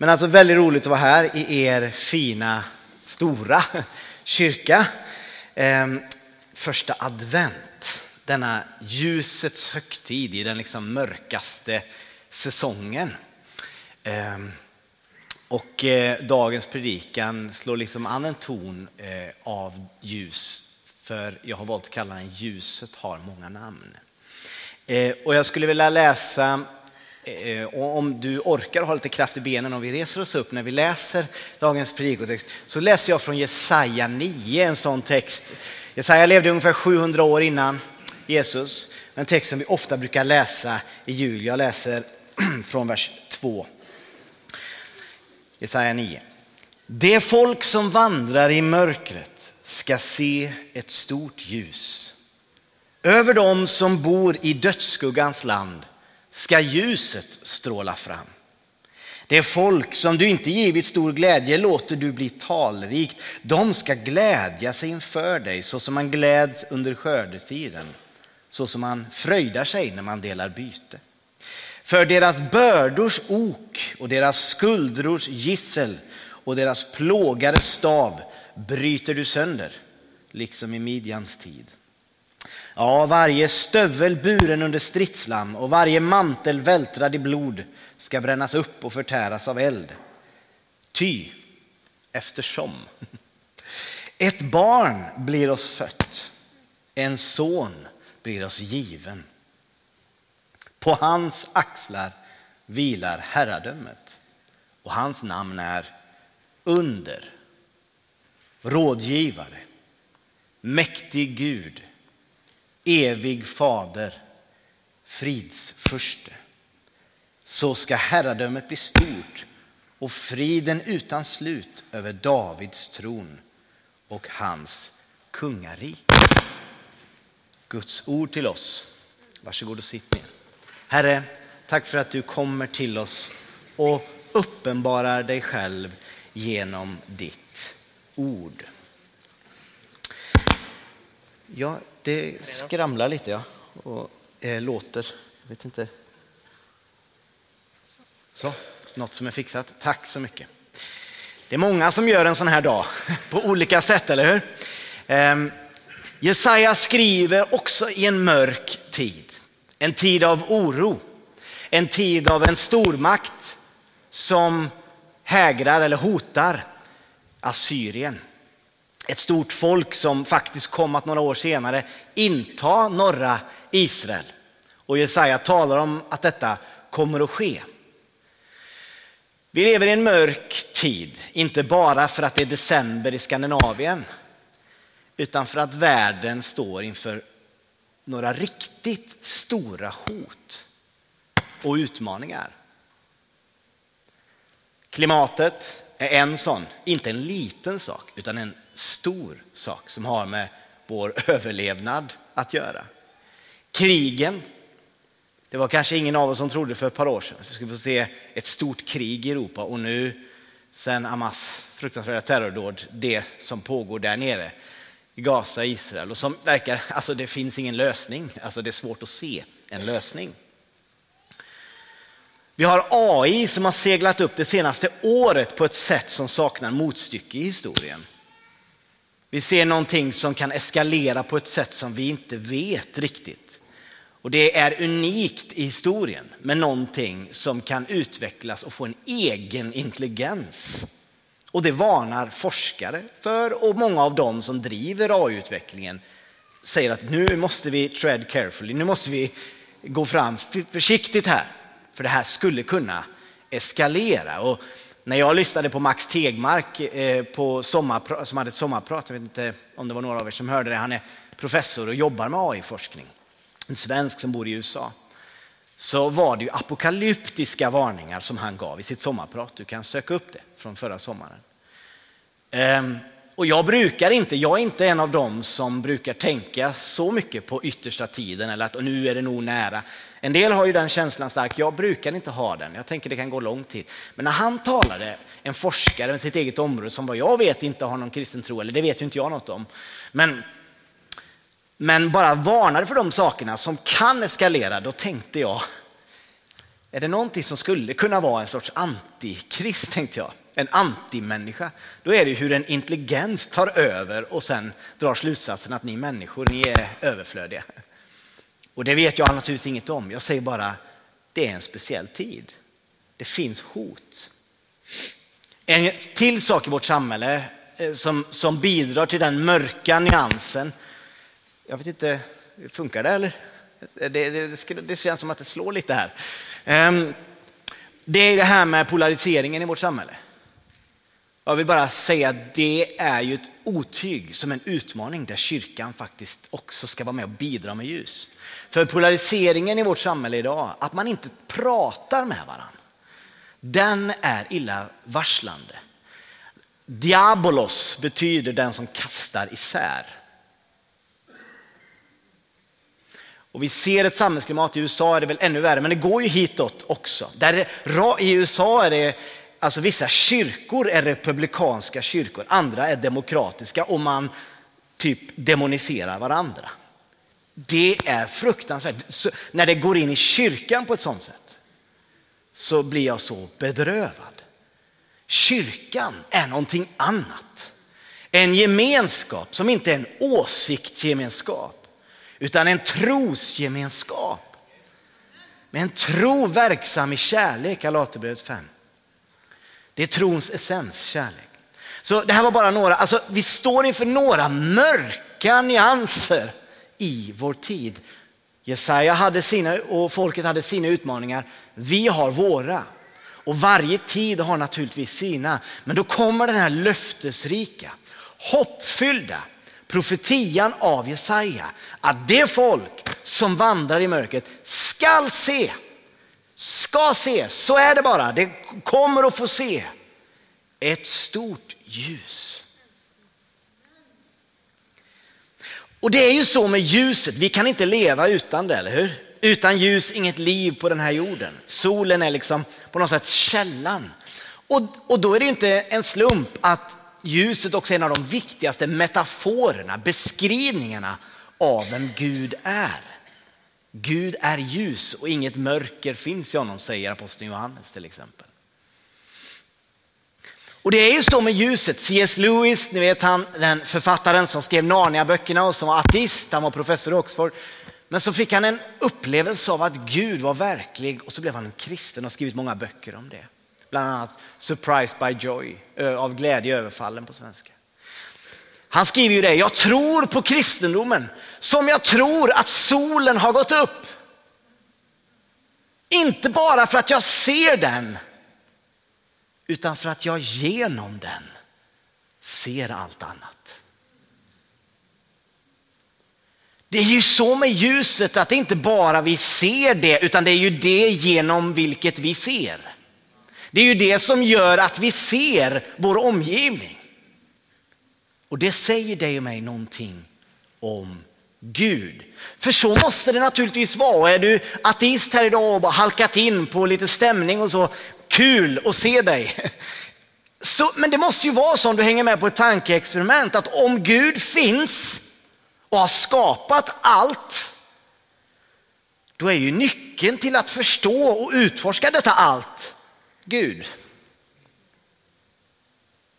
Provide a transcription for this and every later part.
Men alltså väldigt roligt att vara här i er fina, stora kyrka. Ehm, första advent, denna ljusets högtid i den liksom mörkaste säsongen. Ehm, och eh, dagens predikan slår liksom an en ton eh, av ljus, för jag har valt att kalla den Ljuset har många namn. Eh, och jag skulle vilja läsa Eh, och om du orkar ha lite kraft i benen om vi reser oss upp när vi läser dagens predikotext så läser jag från Jesaja 9, en sån text. Jesaja levde ungefär 700 år innan Jesus. En text som vi ofta brukar läsa i jul. Jag läser från vers 2. Jesaja 9. Det folk som vandrar i mörkret ska se ett stort ljus. Över dem som bor i dödsskuggans land ska ljuset stråla fram. Det folk som du inte givit stor glädje låter du bli talrikt. De ska glädja sig inför dig så som man gläds under skördetiden, så som man fröjdar sig när man delar byte. För deras bördors ok och deras skuldrors gissel och deras plågares stav bryter du sönder, liksom i Midjans tid. Ja, varje stövel buren under stridslam och varje mantel vältrad i blod ska brännas upp och förtäras av eld. Ty, eftersom ett barn blir oss fött, en son blir oss given. På hans axlar vilar herradömet och hans namn är under, rådgivare, mäktig Gud, evig fader, fridsförste. Så ska herradömet bli stort och friden utan slut över Davids tron och hans kungarike. Guds ord till oss. Varsågod och sitt ner. Herre, tack för att du kommer till oss och uppenbarar dig själv genom ditt ord. Jag det skramlar lite ja, och eh, låter. Jag vet inte. Så, något som är fixat. Tack så mycket. Det är många som gör en sån här dag på olika sätt, eller hur? Eh, Jesaja skriver också i en mörk tid. En tid av oro. En tid av en stormakt som hägrar eller hotar Assyrien ett stort folk som faktiskt kom att några år senare inta norra Israel. Och Jesaja talar om att detta kommer att ske. Vi lever i en mörk tid, inte bara för att det är december i Skandinavien, utan för att världen står inför några riktigt stora hot och utmaningar. Klimatet är en sån, inte en liten sak, utan en stor sak som har med vår överlevnad att göra. Krigen. Det var kanske ingen av oss som trodde för ett par år sedan att vi skulle få se ett stort krig i Europa och nu sen Hamas fruktansvärda terrordåd, det som pågår där nere i Gaza, Israel och som verkar, alltså det finns ingen lösning, alltså det är svårt att se en lösning. Vi har AI som har seglat upp det senaste året på ett sätt som saknar motstycke i historien. Vi ser någonting som kan eskalera på ett sätt som vi inte vet riktigt. Och det är unikt i historien med någonting som kan utvecklas och få en egen intelligens. Och det varnar forskare för och många av dem som driver AI-utvecklingen säger att nu måste vi tread carefully, nu måste vi gå fram försiktigt här. För det här skulle kunna eskalera. Och när jag lyssnade på Max Tegmark eh, på sommarprat, som hade ett sommarprat, jag vet inte om det var några av er som hörde det, han är professor och jobbar med AI-forskning. En svensk som bor i USA. Så var det ju apokalyptiska varningar som han gav i sitt sommarprat. Du kan söka upp det från förra sommaren. Ehm, och jag brukar inte, jag är inte en av dem som brukar tänka så mycket på yttersta tiden eller att nu är det nog nära. En del har ju den känslan stark, jag brukar inte ha den. Jag tänker det kan gå lång tid. Men när han talade, en forskare med sitt eget område som vad jag vet inte har någon kristen tro, eller det vet ju inte jag något om. Men, men bara varnade för de sakerna som kan eskalera, då tänkte jag, Är det någonting som skulle kunna vara en sorts antikrist tänkte jag, en antimänniska, då är det hur en intelligens tar över och sen drar slutsatsen att ni människor, ni är överflödiga. Och det vet jag naturligtvis inget om. Jag säger bara, det är en speciell tid. Det finns hot. En till sak i vårt samhälle eh, som, som bidrar till den mörka nyansen. Jag vet inte, funkar det eller? Det, det, det känns som att det slår lite här. Ehm, det är det här med polariseringen i vårt samhälle. Jag vill bara säga att det är ju ett otyg som en utmaning där kyrkan faktiskt också ska vara med och bidra med ljus. För polariseringen i vårt samhälle idag, att man inte pratar med varandra, den är illavarslande. Diabolos betyder den som kastar isär. Och vi ser ett samhällsklimat, i USA är det väl ännu värre, men det går ju hitåt också. Där I USA är det, alltså vissa kyrkor är republikanska kyrkor, andra är demokratiska och man typ demoniserar varandra. Det är fruktansvärt. Så när det går in i kyrkan på ett sånt sätt så blir jag så bedrövad. Kyrkan är någonting annat. En gemenskap som inte är en åsiktsgemenskap utan en trosgemenskap. Med en tro verksam i kärlek, Galaterbrevet 5. Det är trons essens, kärlek. Så det här var bara några, alltså vi står inför några mörka nyanser i vår tid. Jesaja hade sina och folket hade sina utmaningar. Vi har våra. Och varje tid har naturligtvis sina. Men då kommer den här löftesrika, hoppfyllda, profetian av Jesaja att det folk som vandrar i mörkret skall se, ska se, så är det bara, det kommer att få se ett stort ljus. Och det är ju så med ljuset, vi kan inte leva utan det, eller hur? Utan ljus, inget liv på den här jorden. Solen är liksom på något sätt källan. Och, och då är det inte en slump att ljuset också är en av de viktigaste metaforerna, beskrivningarna av vem Gud är. Gud är ljus och inget mörker finns i honom, säger aposteln Johannes till exempel. Och det är ju så med ljuset. C.S. Lewis, ni vet han, den författaren som skrev Narnia-böckerna och som var ateist, han var professor i Oxford. Men så fick han en upplevelse av att Gud var verklig och så blev han en kristen och skrivit många böcker om det. Bland annat Surprised by Joy, av glädje överfallen på svenska. Han skriver ju det, jag tror på kristendomen som jag tror att solen har gått upp. Inte bara för att jag ser den, utan för att jag genom den ser allt annat. Det är ju så med ljuset att det inte bara vi ser det, utan det är ju det genom vilket vi ser. Det är ju det som gör att vi ser vår omgivning. Och det säger dig och mig någonting om Gud. För så måste det naturligtvis vara. Är du ateist här idag och bara halkat in på lite stämning och så, kul att se dig. Så, men det måste ju vara så om du hänger med på ett tankeexperiment att om Gud finns och har skapat allt, då är ju nyckeln till att förstå och utforska detta allt Gud.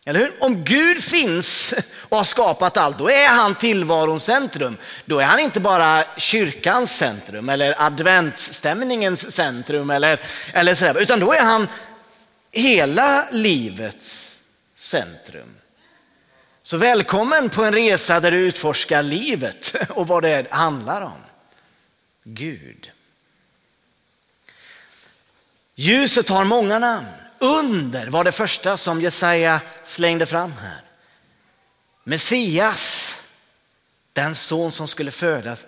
Eller hur? Om Gud finns och har skapat allt, då är han tillvarons centrum. Då är han inte bara kyrkans centrum eller adventsstämningens centrum eller, eller sådär, utan då är han hela livets centrum. Så välkommen på en resa där du utforskar livet och vad det handlar om. Gud. Ljuset har många namn. Under var det första som Jesaja slängde fram här. Messias, den son som skulle födas,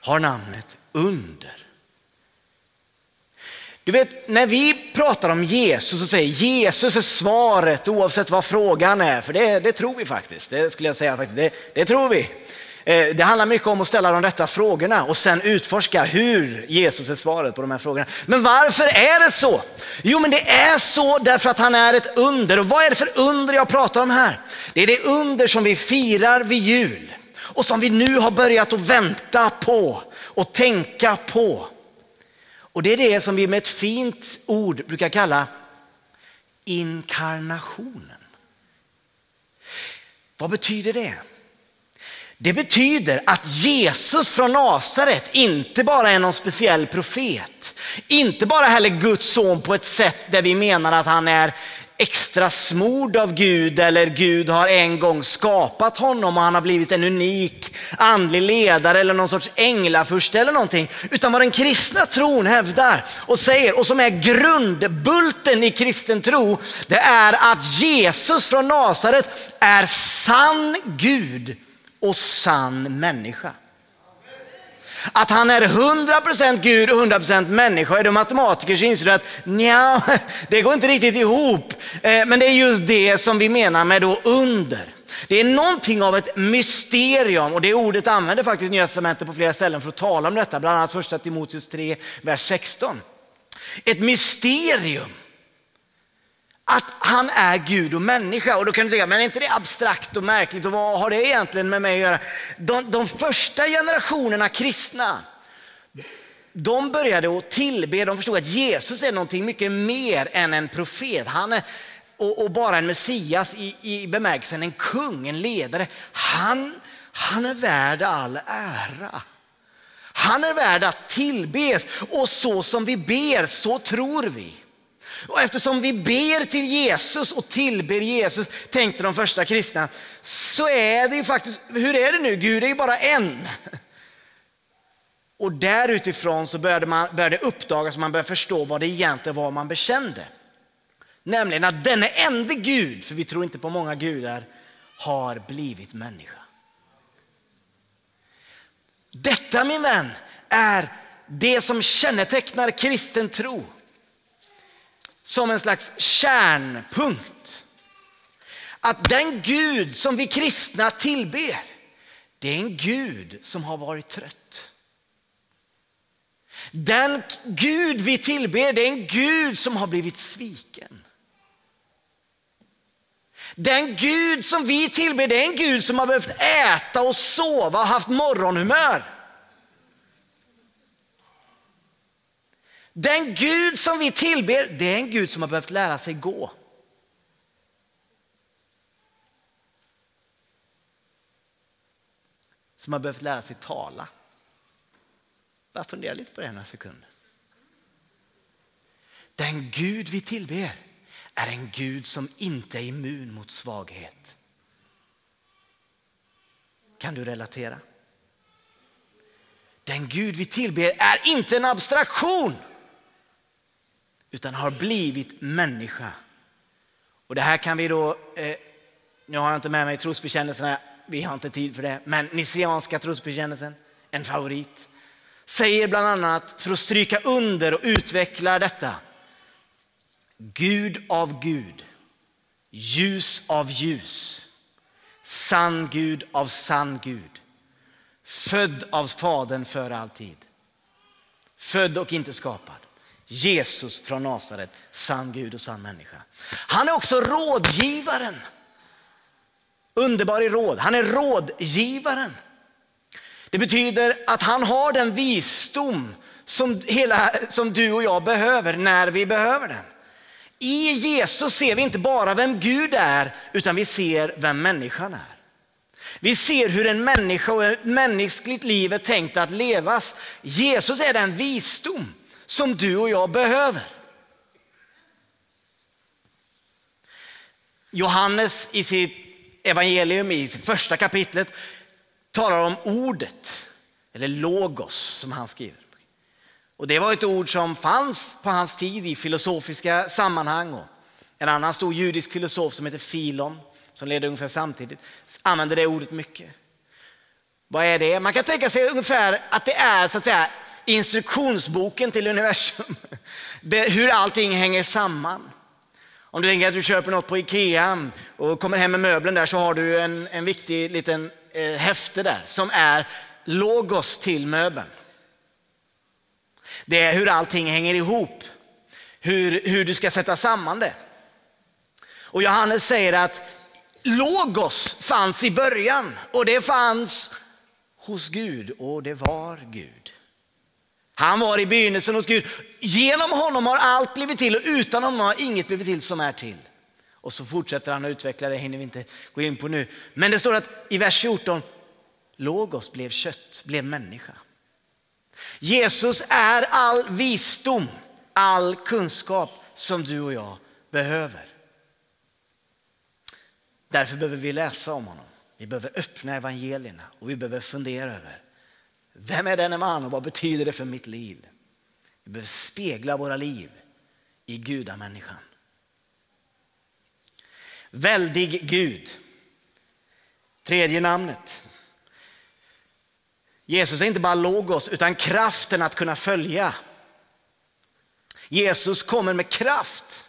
har namnet under. Du vet, när vi pratar om Jesus och säger Jesus är svaret oavsett vad frågan är, för det, det tror vi faktiskt. Det skulle jag säga faktiskt, det, det tror vi. Eh, det handlar mycket om att ställa de rätta frågorna och sen utforska hur Jesus är svaret på de här frågorna. Men varför är det så? Jo, men det är så därför att han är ett under. Och vad är det för under jag pratar om här? Det är det under som vi firar vid jul och som vi nu har börjat att vänta på och tänka på. Och det är det som vi med ett fint ord brukar kalla inkarnationen. Vad betyder det? Det betyder att Jesus från Nasaret inte bara är någon speciell profet, inte bara heller Guds son på ett sätt där vi menar att han är extra smord av Gud eller Gud har en gång skapat honom och han har blivit en unik andlig ledare eller någon sorts änglafurste eller någonting. Utan vad den kristna tron hävdar och säger och som är grundbulten i kristen tro, det är att Jesus från Nasaret är sann Gud och sann människa. Att han är 100% Gud och 100% människa. Är du matematiker så inser du att nja, det går inte riktigt ihop. Eh, men det är just det som vi menar med då under. Det är någonting av ett mysterium och det ordet använder faktiskt Nya Testamentet på flera ställen för att tala om detta. Bland annat första Timoteus 3, vers 16. Ett mysterium att han är Gud och människa. Och då kan du tänka, men är inte det abstrakt och märkligt och vad har det egentligen med mig att göra? De, de första generationerna kristna, de började att tillbe, de förstod att Jesus är någonting mycket mer än en profet. Han är, och, och bara en Messias i, i bemärkelsen en kung, en ledare. Han, han är värd all ära. Han är värd att tillbes och så som vi ber så tror vi. Och eftersom vi ber till Jesus och tillber Jesus, tänkte de första kristna, så är det ju faktiskt, hur är det nu? Gud är ju bara en. Och där utifrån så började, man, började det uppdagas, man började förstå vad det egentligen var man bekände. Nämligen att denne enda Gud, för vi tror inte på många gudar, har blivit människa. Detta min vän är det som kännetecknar kristen tro som en slags kärnpunkt. Att den Gud som vi kristna tillber, det är en Gud som har varit trött. Den Gud vi tillber, det är en Gud som har blivit sviken. Den Gud som vi tillber, det är en Gud som har behövt äta och sova och haft morgonhumör. Den Gud som vi tillber, det är en Gud som har behövt lära sig gå. Som har behövt lära sig tala. Bara fundera lite på det några sekunder. Den Gud vi tillber är en Gud som inte är immun mot svaghet. Kan du relatera? Den Gud vi tillber är inte en abstraktion utan har blivit människa. Och det här kan vi då, eh, nu har jag inte med mig trosbekännelserna, vi har inte tid för det, men Nisianska trosbekännelsen, en favorit, säger bland annat för att stryka under och utveckla detta. Gud av Gud, ljus av ljus, sann Gud av sann Gud, född av Fadern för alltid, född och inte skapad. Jesus från Nasaret, sann Gud och sann människa. Han är också rådgivaren. Underbar i råd. Han är rådgivaren. Det betyder att han har den visdom som, hela, som du och jag behöver när vi behöver den. I Jesus ser vi inte bara vem Gud är, utan vi ser vem människan är. Vi ser hur en människa och ett mänskligt liv är tänkt att levas. Jesus är den visdom som du och jag behöver. Johannes i sitt evangelium i första kapitlet talar om ordet, eller logos som han skriver. Och det var ett ord som fanns på hans tid i filosofiska sammanhang. Och en annan stor judisk filosof som heter Filon, som levde ungefär samtidigt, använde det ordet mycket. Vad är det? Man kan tänka sig ungefär att det är så att säga instruktionsboken till universum. Det, hur allting hänger samman. Om du tänker att du köper något på Ikea och kommer hem med möblen där så har du en, en viktig liten eh, häfte där som är logos till möbeln. Det är hur allting hänger ihop, hur, hur du ska sätta samman det. Och Johannes säger att logos fanns i början och det fanns hos Gud och det var Gud. Han var i begynnelsen hos Gud. Genom honom har allt blivit till och utan honom har inget blivit till som är till. Och så fortsätter han att utveckla det, hinner vi inte gå in på nu. Men det står att i vers 14, Logos blev kött, blev människa. Jesus är all visdom, all kunskap som du och jag behöver. Därför behöver vi läsa om honom. Vi behöver öppna evangelierna och vi behöver fundera över vem är denne man och vad betyder det för mitt liv? Vi behöver spegla våra liv i gudamänniskan. Väldig Gud. Tredje namnet. Jesus är inte bara logos utan kraften att kunna följa. Jesus kommer med kraft.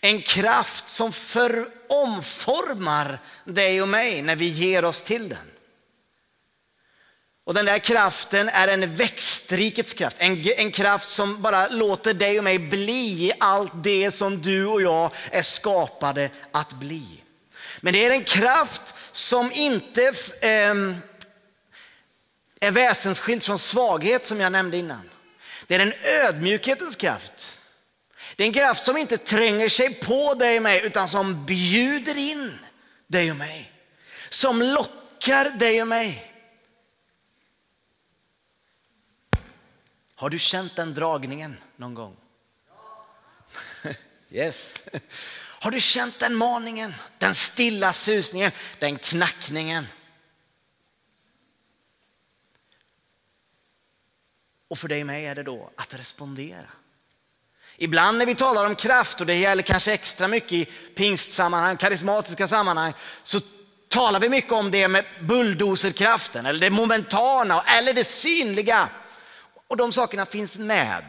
En kraft som för omformar dig och mig när vi ger oss till den. Och den där kraften är en växtrikets kraft, en, en kraft som bara låter dig och mig bli allt det som du och jag är skapade att bli. Men det är en kraft som inte eh, är väsensskild från svaghet som jag nämnde innan. Det är en ödmjukhetens kraft. Det är en kraft som inte tränger sig på dig och mig utan som bjuder in dig och mig. Som lockar dig och mig. Har du känt den dragningen någon gång? Yes. Har du känt den maningen, den stilla susningen, den knackningen? Och för dig och mig är det då att respondera. Ibland när vi talar om kraft, och det gäller kanske extra mycket i pingstsammanhang, karismatiska sammanhang, så talar vi mycket om det med bulldoserkraften, eller det momentana, eller det synliga. Och de sakerna finns med.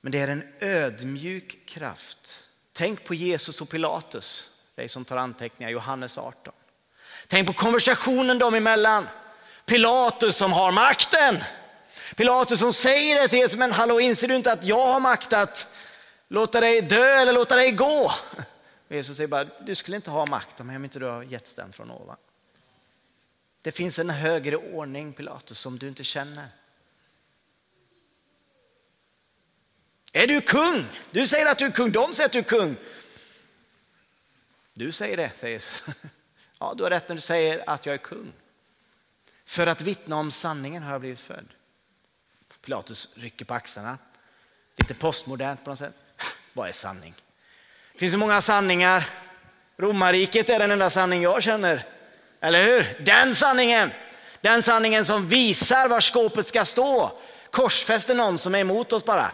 Men det är en ödmjuk kraft. Tänk på Jesus och Pilatus, dig som tar anteckningar, Johannes 18. Tänk på konversationen dem emellan. Pilatus som har makten. Pilatus som säger det till Jesus, men hallå inser du inte att jag har makt att låta dig dö eller låta dig gå? Och Jesus säger bara, du skulle inte ha makt om inte du har getts den från ovan. Det finns en högre ordning Pilatus som du inte känner. Är du kung? Du säger att du är kung, de säger att du är kung. Du säger det, säger Ja, du har rätt när du säger att jag är kung. För att vittna om sanningen har jag blivit född. Pilatus rycker på axlarna. Lite postmodernt på något sätt. Vad är sanning? Det finns så många sanningar. Romarriket är den enda sanning jag känner. Eller hur? Den sanningen. Den sanningen som visar var skåpet ska stå. Korsfäster någon som är emot oss bara.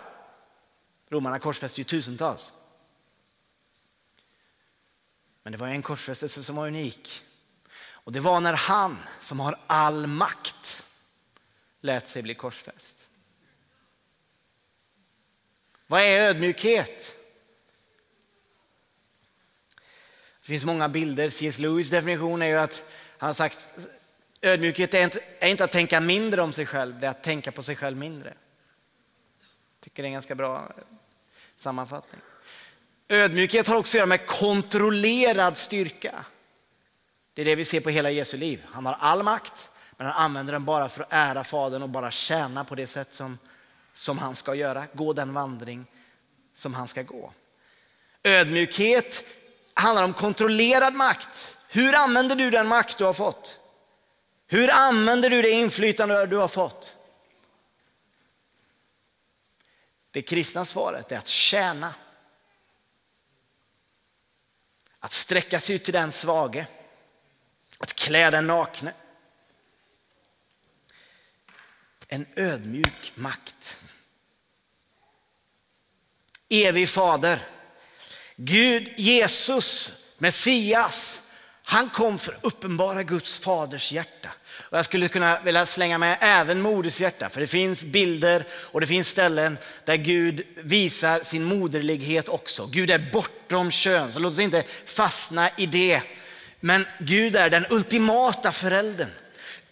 Romarna korsfäste ju tusentals. Men det var en korsfästelse som var unik. Och det var när han som har all makt lät sig bli korsfäst. Vad är ödmjukhet? Det finns många bilder. C.S. Lewis definition är ju att han har sagt ödmjukhet är inte, är inte att tänka mindre om sig själv, det är att tänka på sig själv mindre. Jag tycker det är en ganska bra eh, sammanfattning. Ödmjukhet har också att göra med kontrollerad styrka. Det är det vi ser på hela Jesu liv. Han har all makt, men han använder den bara för att ära Fadern och bara tjäna på det sätt som, som han ska göra. Gå den vandring som han ska gå. Ödmjukhet handlar om kontrollerad makt. Hur använder du den makt du har fått? Hur använder du det inflytande du har fått? Det kristna svaret är att tjäna. Att sträcka sig ut till den svage. Att klä den nakne. En ödmjuk makt. Evig fader. Gud, Jesus, Messias, han kom för att uppenbara Guds faders hjärta. Och jag skulle kunna vilja slänga med även moders hjärta, för det finns bilder och det finns ställen där Gud visar sin moderlighet också. Gud är bortom kön, så låt oss inte fastna i det. Men Gud är den ultimata föräldern,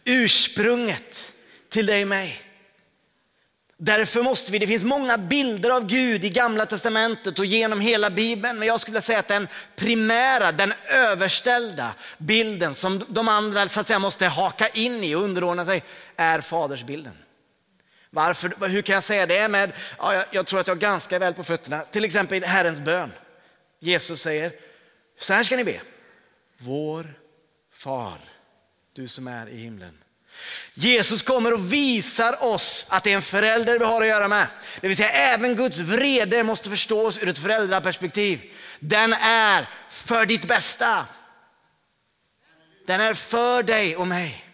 ursprunget till dig och mig. Därför måste vi, det finns många bilder av Gud i gamla testamentet och genom hela bibeln. Men jag skulle säga att den primära, den överställda bilden som de andra så att säga måste haka in i och underordna sig är fadersbilden. Varför, hur kan jag säga det? Med, ja, jag, jag tror att jag har ganska väl på fötterna. Till exempel i Herrens bön. Jesus säger, så här ska ni be. Vår far, du som är i himlen. Jesus kommer och visar oss att det är en förälder vi har att göra med. Det vill säga även Guds vrede måste förstås ur ett föräldraperspektiv. Den är för ditt bästa. Den är för dig och mig.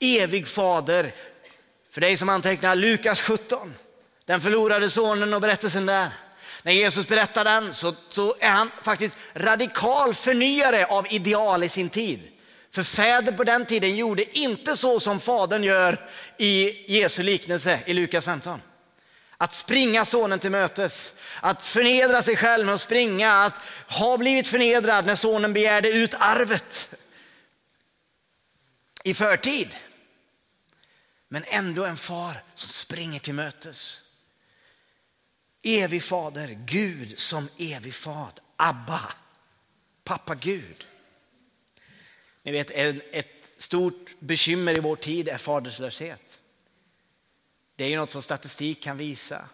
Evig fader. För dig som antecknar Lukas 17, den förlorade sonen och berättelsen där. När Jesus berättar den så, så är han faktiskt radikal förnyare av ideal i sin tid. För fäder på den tiden gjorde inte så som fadern gör i Jesu liknelse i Lukas 15. Att springa sonen till mötes, att förnedra sig själv med att springa, att ha blivit förnedrad när sonen begärde ut arvet i förtid. Men ändå en far som springer till mötes. Evig fader, Gud som evig far, Abba, pappa Gud. Ni vet, ett stort bekymmer i vår tid är faderslöshet. Det är ju något som statistik kan visa.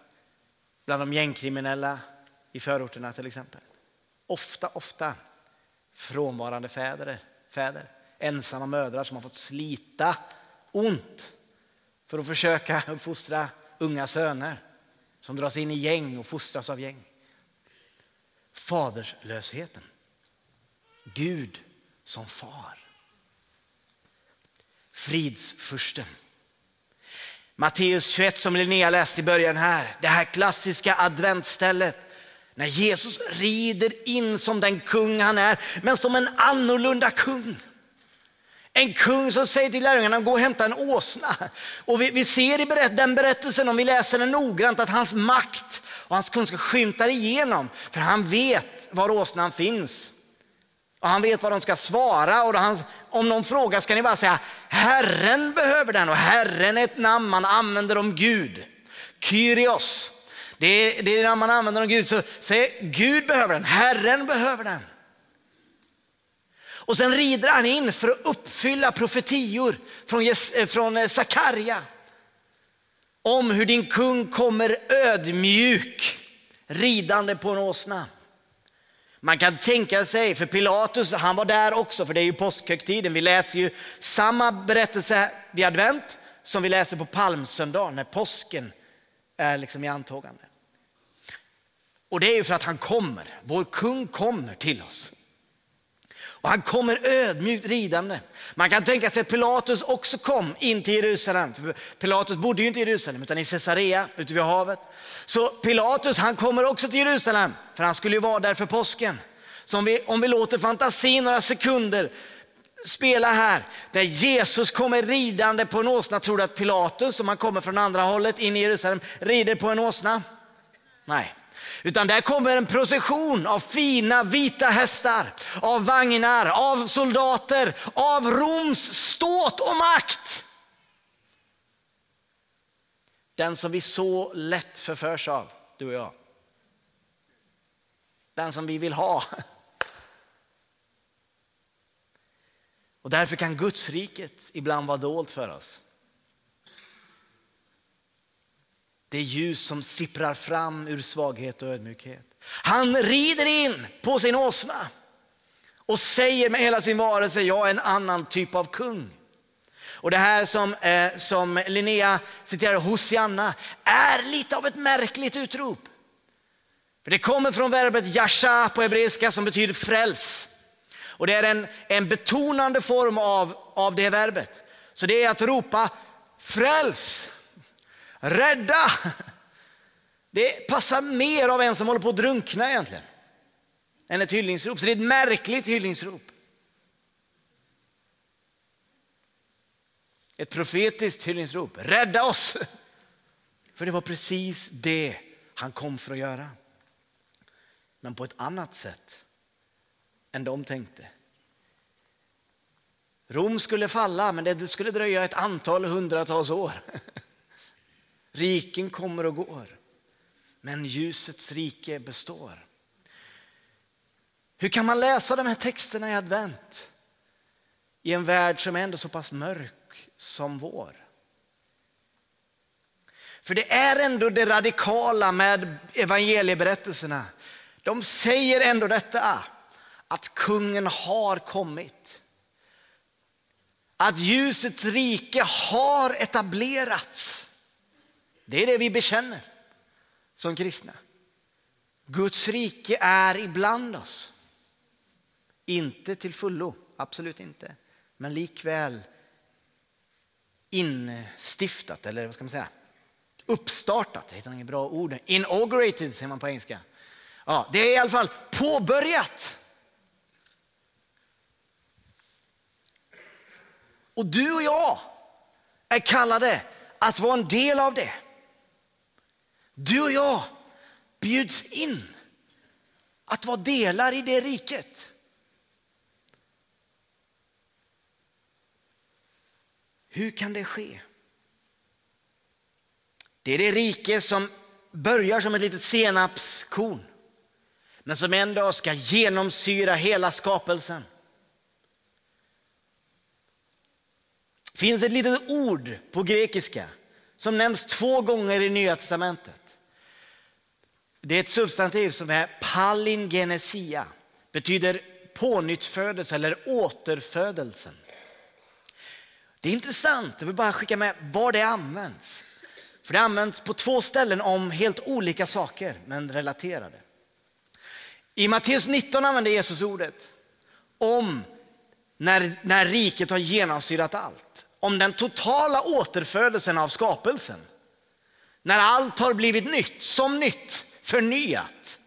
Bland de gängkriminella i förorterna till exempel. Ofta, ofta frånvarande fäder, fäder. Ensamma mödrar som har fått slita ont för att försöka uppfostra unga söner som dras in i gäng och fostras av gäng. Faderslösheten. Gud som far. Fridsfursten. Matteus 21 som Linnea läste i början här. Det här klassiska adventstället. När Jesus rider in som den kung han är, men som en annorlunda kung. En kung som säger till lärjungarna, gå och hämta en åsna. Och vi, vi ser i berätt, den berättelsen, om vi läser den noggrant, att hans makt och hans kunskap skymtar igenom. För han vet var åsnan finns. Och han vet vad de ska svara och han, om någon frågar ska ni bara säga Herren behöver den och Herren är ett namn man använder om Gud. Kyrios, det är det namn man använder om Gud. Så säg Gud behöver den, Herren behöver den. Och sen rider han in för att uppfylla profetior från, eh, från eh, Sakarja om hur din kung kommer ödmjuk ridande på en åsna. Man kan tänka sig, för Pilatus han var där också, för det är ju påskhögtiden. Vi läser ju samma berättelse vid advent som vi läser på palmsöndagen när påsken är liksom i antågande. Och det är ju för att han kommer, vår kung kommer till oss. Och han kommer ödmjukt ridande. Man kan tänka sig att Pilatus också kom in till Jerusalem. För Pilatus bodde ju inte i Jerusalem utan i Caesarea ute vid havet. Så Pilatus han kommer också till Jerusalem för han skulle ju vara där för påsken. Så om vi, om vi låter fantasin några sekunder spela här, där Jesus kommer ridande på en åsna. Tror du att Pilatus, som han kommer från andra hållet in i Jerusalem, rider på en åsna? Nej. Utan där kommer en procession av fina vita hästar, av vagnar, av soldater, av Roms ståt och makt. Den som vi så lätt förförs av, du och jag. Den som vi vill ha. Och därför kan Gudsriket ibland vara dolt för oss. Det ljus som sipprar fram ur svaghet och ödmjukhet. Han rider in på sin åsna och säger med hela sin varelse, jag är en annan typ av kung. Och det här som, eh, som Linnea citerar, Hosianna, är lite av ett märkligt utrop. För det kommer från verbet yasha på hebreiska som betyder fräls. Och det är en, en betonande form av, av det verbet. Så det är att ropa fräls. Rädda! Det passar mer av en som håller på att drunkna egentligen. Än ett hyllningsrop. Så det är ett märkligt hyllningsrop. Ett profetiskt hyllningsrop. Rädda oss! För det var precis det han kom för att göra. Men på ett annat sätt än de tänkte. Rom skulle falla, men det skulle dröja ett antal hundratals år. Riken kommer och går, men ljusets rike består. Hur kan man läsa de här texterna i advent i en värld som är ändå så pass mörk som vår? För det är ändå det radikala med evangelieberättelserna. De säger ändå detta, att kungen har kommit. Att ljusets rike har etablerats. Det är det vi bekänner som kristna. Guds rike är ibland oss. Inte till fullo, absolut inte. Men likväl instiftat, eller vad ska man säga? Uppstartat, det heter inget bra ord. Inaugurated säger man på engelska. Ja, det är i alla fall påbörjat. Och du och jag är kallade att vara en del av det. Du och jag bjuds in att vara delar i det riket. Hur kan det ske? Det är det rike som börjar som ett litet senapskorn men som en dag ska genomsyra hela skapelsen. Det finns ett litet ord på grekiska som nämns två gånger i Nya Testamentet. Det är ett substantiv som är palingenesia, betyder pånyttfödelse eller återfödelsen. Det är intressant, jag vill bara skicka med var det används. För det används på två ställen om helt olika saker, men relaterade. I Matteus 19 använder Jesus ordet om när, när riket har genomsyrat allt. Om den totala återfödelsen av skapelsen. När allt har blivit nytt, som nytt, förnyat.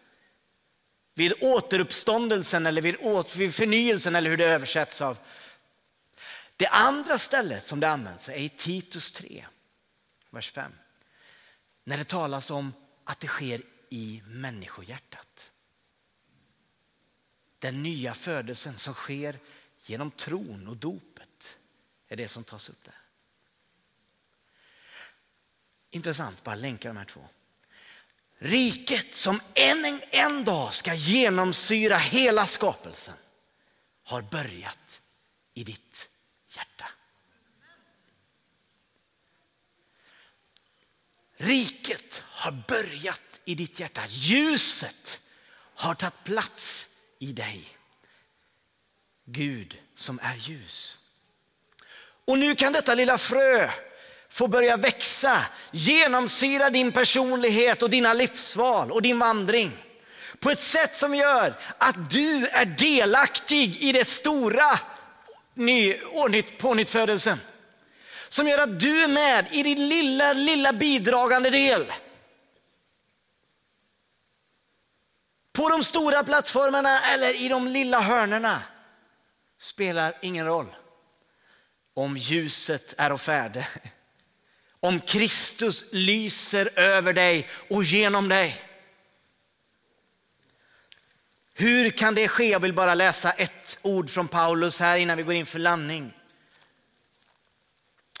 Vid återuppståndelsen eller vid, vid förnyelsen eller hur det översätts av. Det andra stället som det används är i Titus 3, vers 5. När det talas om att det sker i människohjärtat. Den nya födelsen som sker genom tron och dopet är det som tas upp där. Intressant, bara länka de här två. Riket som en, en dag ska genomsyra hela skapelsen har börjat i ditt hjärta. Riket har börjat i ditt hjärta. Ljuset har tagit plats i dig. Gud som är ljus. Och nu kan detta lilla frö får börja växa, genomsyra din personlighet och dina livsval och din vandring på ett sätt som gör att du är delaktig i det stora ny, pånyttfödelsen. Som gör att du är med i din lilla, lilla bidragande del. På de stora plattformarna eller i de lilla hörnerna spelar ingen roll. Om ljuset är och färde. Om Kristus lyser över dig och genom dig. Hur kan det ske? Jag vill bara läsa ett ord från Paulus här innan vi går in för landning.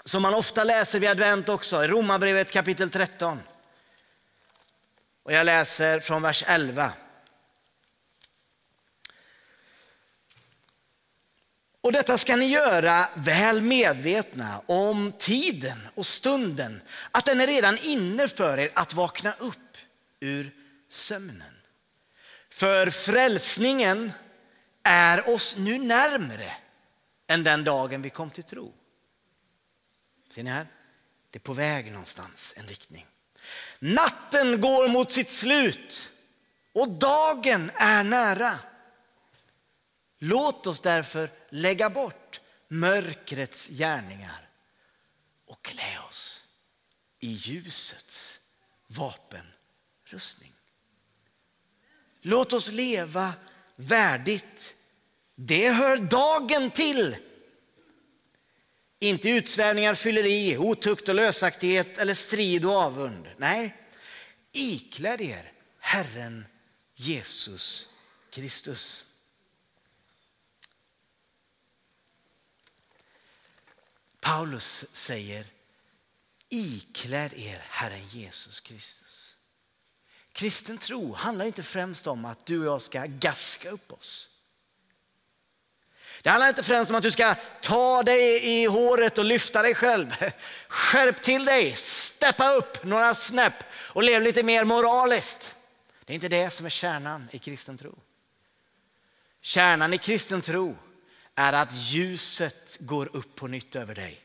Som man ofta läser vid advent också, i Romarbrevet kapitel 13. Och jag läser från vers 11. Och detta ska ni göra väl medvetna om tiden och stunden, att den är redan inne för er att vakna upp ur sömnen. För frälsningen är oss nu närmre än den dagen vi kom till tro. Ser ni här? Det är på väg någonstans, en riktning. Natten går mot sitt slut och dagen är nära. Låt oss därför lägga bort mörkrets gärningar och klä oss i ljusets vapenrustning. Låt oss leva värdigt. Det hör dagen till. Inte utsvävningar, fylleri, otukt och lösaktighet eller strid och avund. Nej, ikläd er Herren Jesus Kristus. Paulus säger ikläd er Herren Jesus Kristus. Kristen tro handlar inte främst om att du och jag ska gaska upp oss. Det handlar inte främst om att du ska ta dig i håret och lyfta dig själv. Skärp till dig, steppa upp några snäpp och lev lite mer moraliskt. Det är inte det som är kärnan i kristen tro. Kärnan i kristen tro är att ljuset går upp på nytt över dig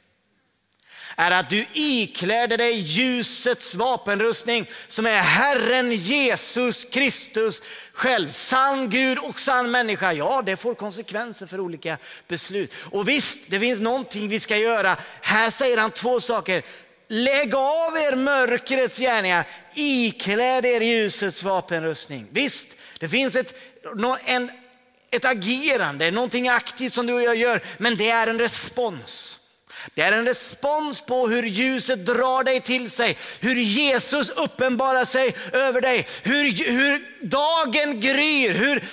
är att du ikläder dig ljusets vapenrustning som är Herren Jesus Kristus själv. Sann Gud och sann människa. Ja, det får konsekvenser för olika beslut. Och visst, det finns någonting vi ska göra. Här säger han två saker. Lägg av er mörkrets gärningar, ikläd er ljusets vapenrustning. Visst, det finns ett, en, ett agerande, någonting aktivt som du och jag gör, men det är en respons. Det är en respons på hur ljuset drar dig till sig, hur Jesus uppenbarar sig över dig, hur, hur dagen gryr, hur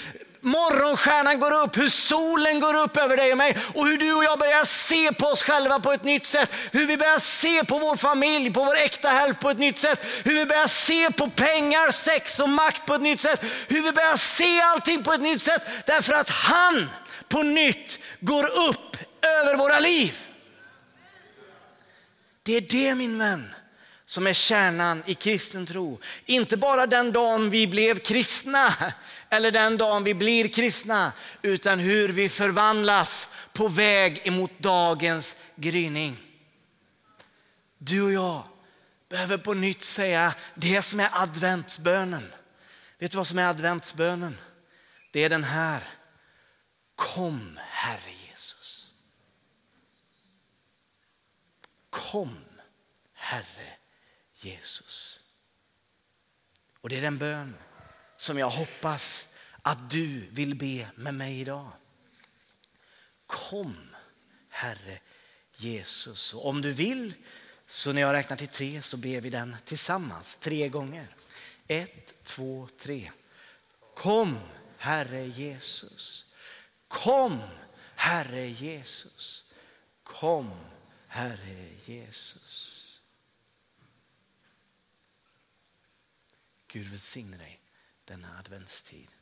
morgonstjärnan går upp, hur solen går upp över dig och mig och hur du och jag börjar se på oss själva på ett nytt sätt. Hur vi börjar se på vår familj, på vår äkta hälft på ett nytt sätt. Hur vi börjar se på pengar, sex och makt på ett nytt sätt. Hur vi börjar se allting på ett nytt sätt därför att han på nytt går upp över våra liv. Det är det min vän som är kärnan i kristen tro. Inte bara den dagen vi blev kristna eller den dagen vi blir kristna, utan hur vi förvandlas på väg emot dagens gryning. Du och jag behöver på nytt säga det som är adventsbönen. Vet du vad som är adventsbönen? Det är den här. Kom Herre Jesus. Kom, Herre Jesus. Och det är den bönen som jag hoppas att du vill be med mig idag. Kom, Herre Jesus. Och om du vill, så när jag räknar till tre så ber vi den tillsammans tre gånger. Ett, två, tre. Kom, Herre Jesus. Kom, Herre Jesus. Kom, Herre Jesus. Gud välsigne dig denna adventstid.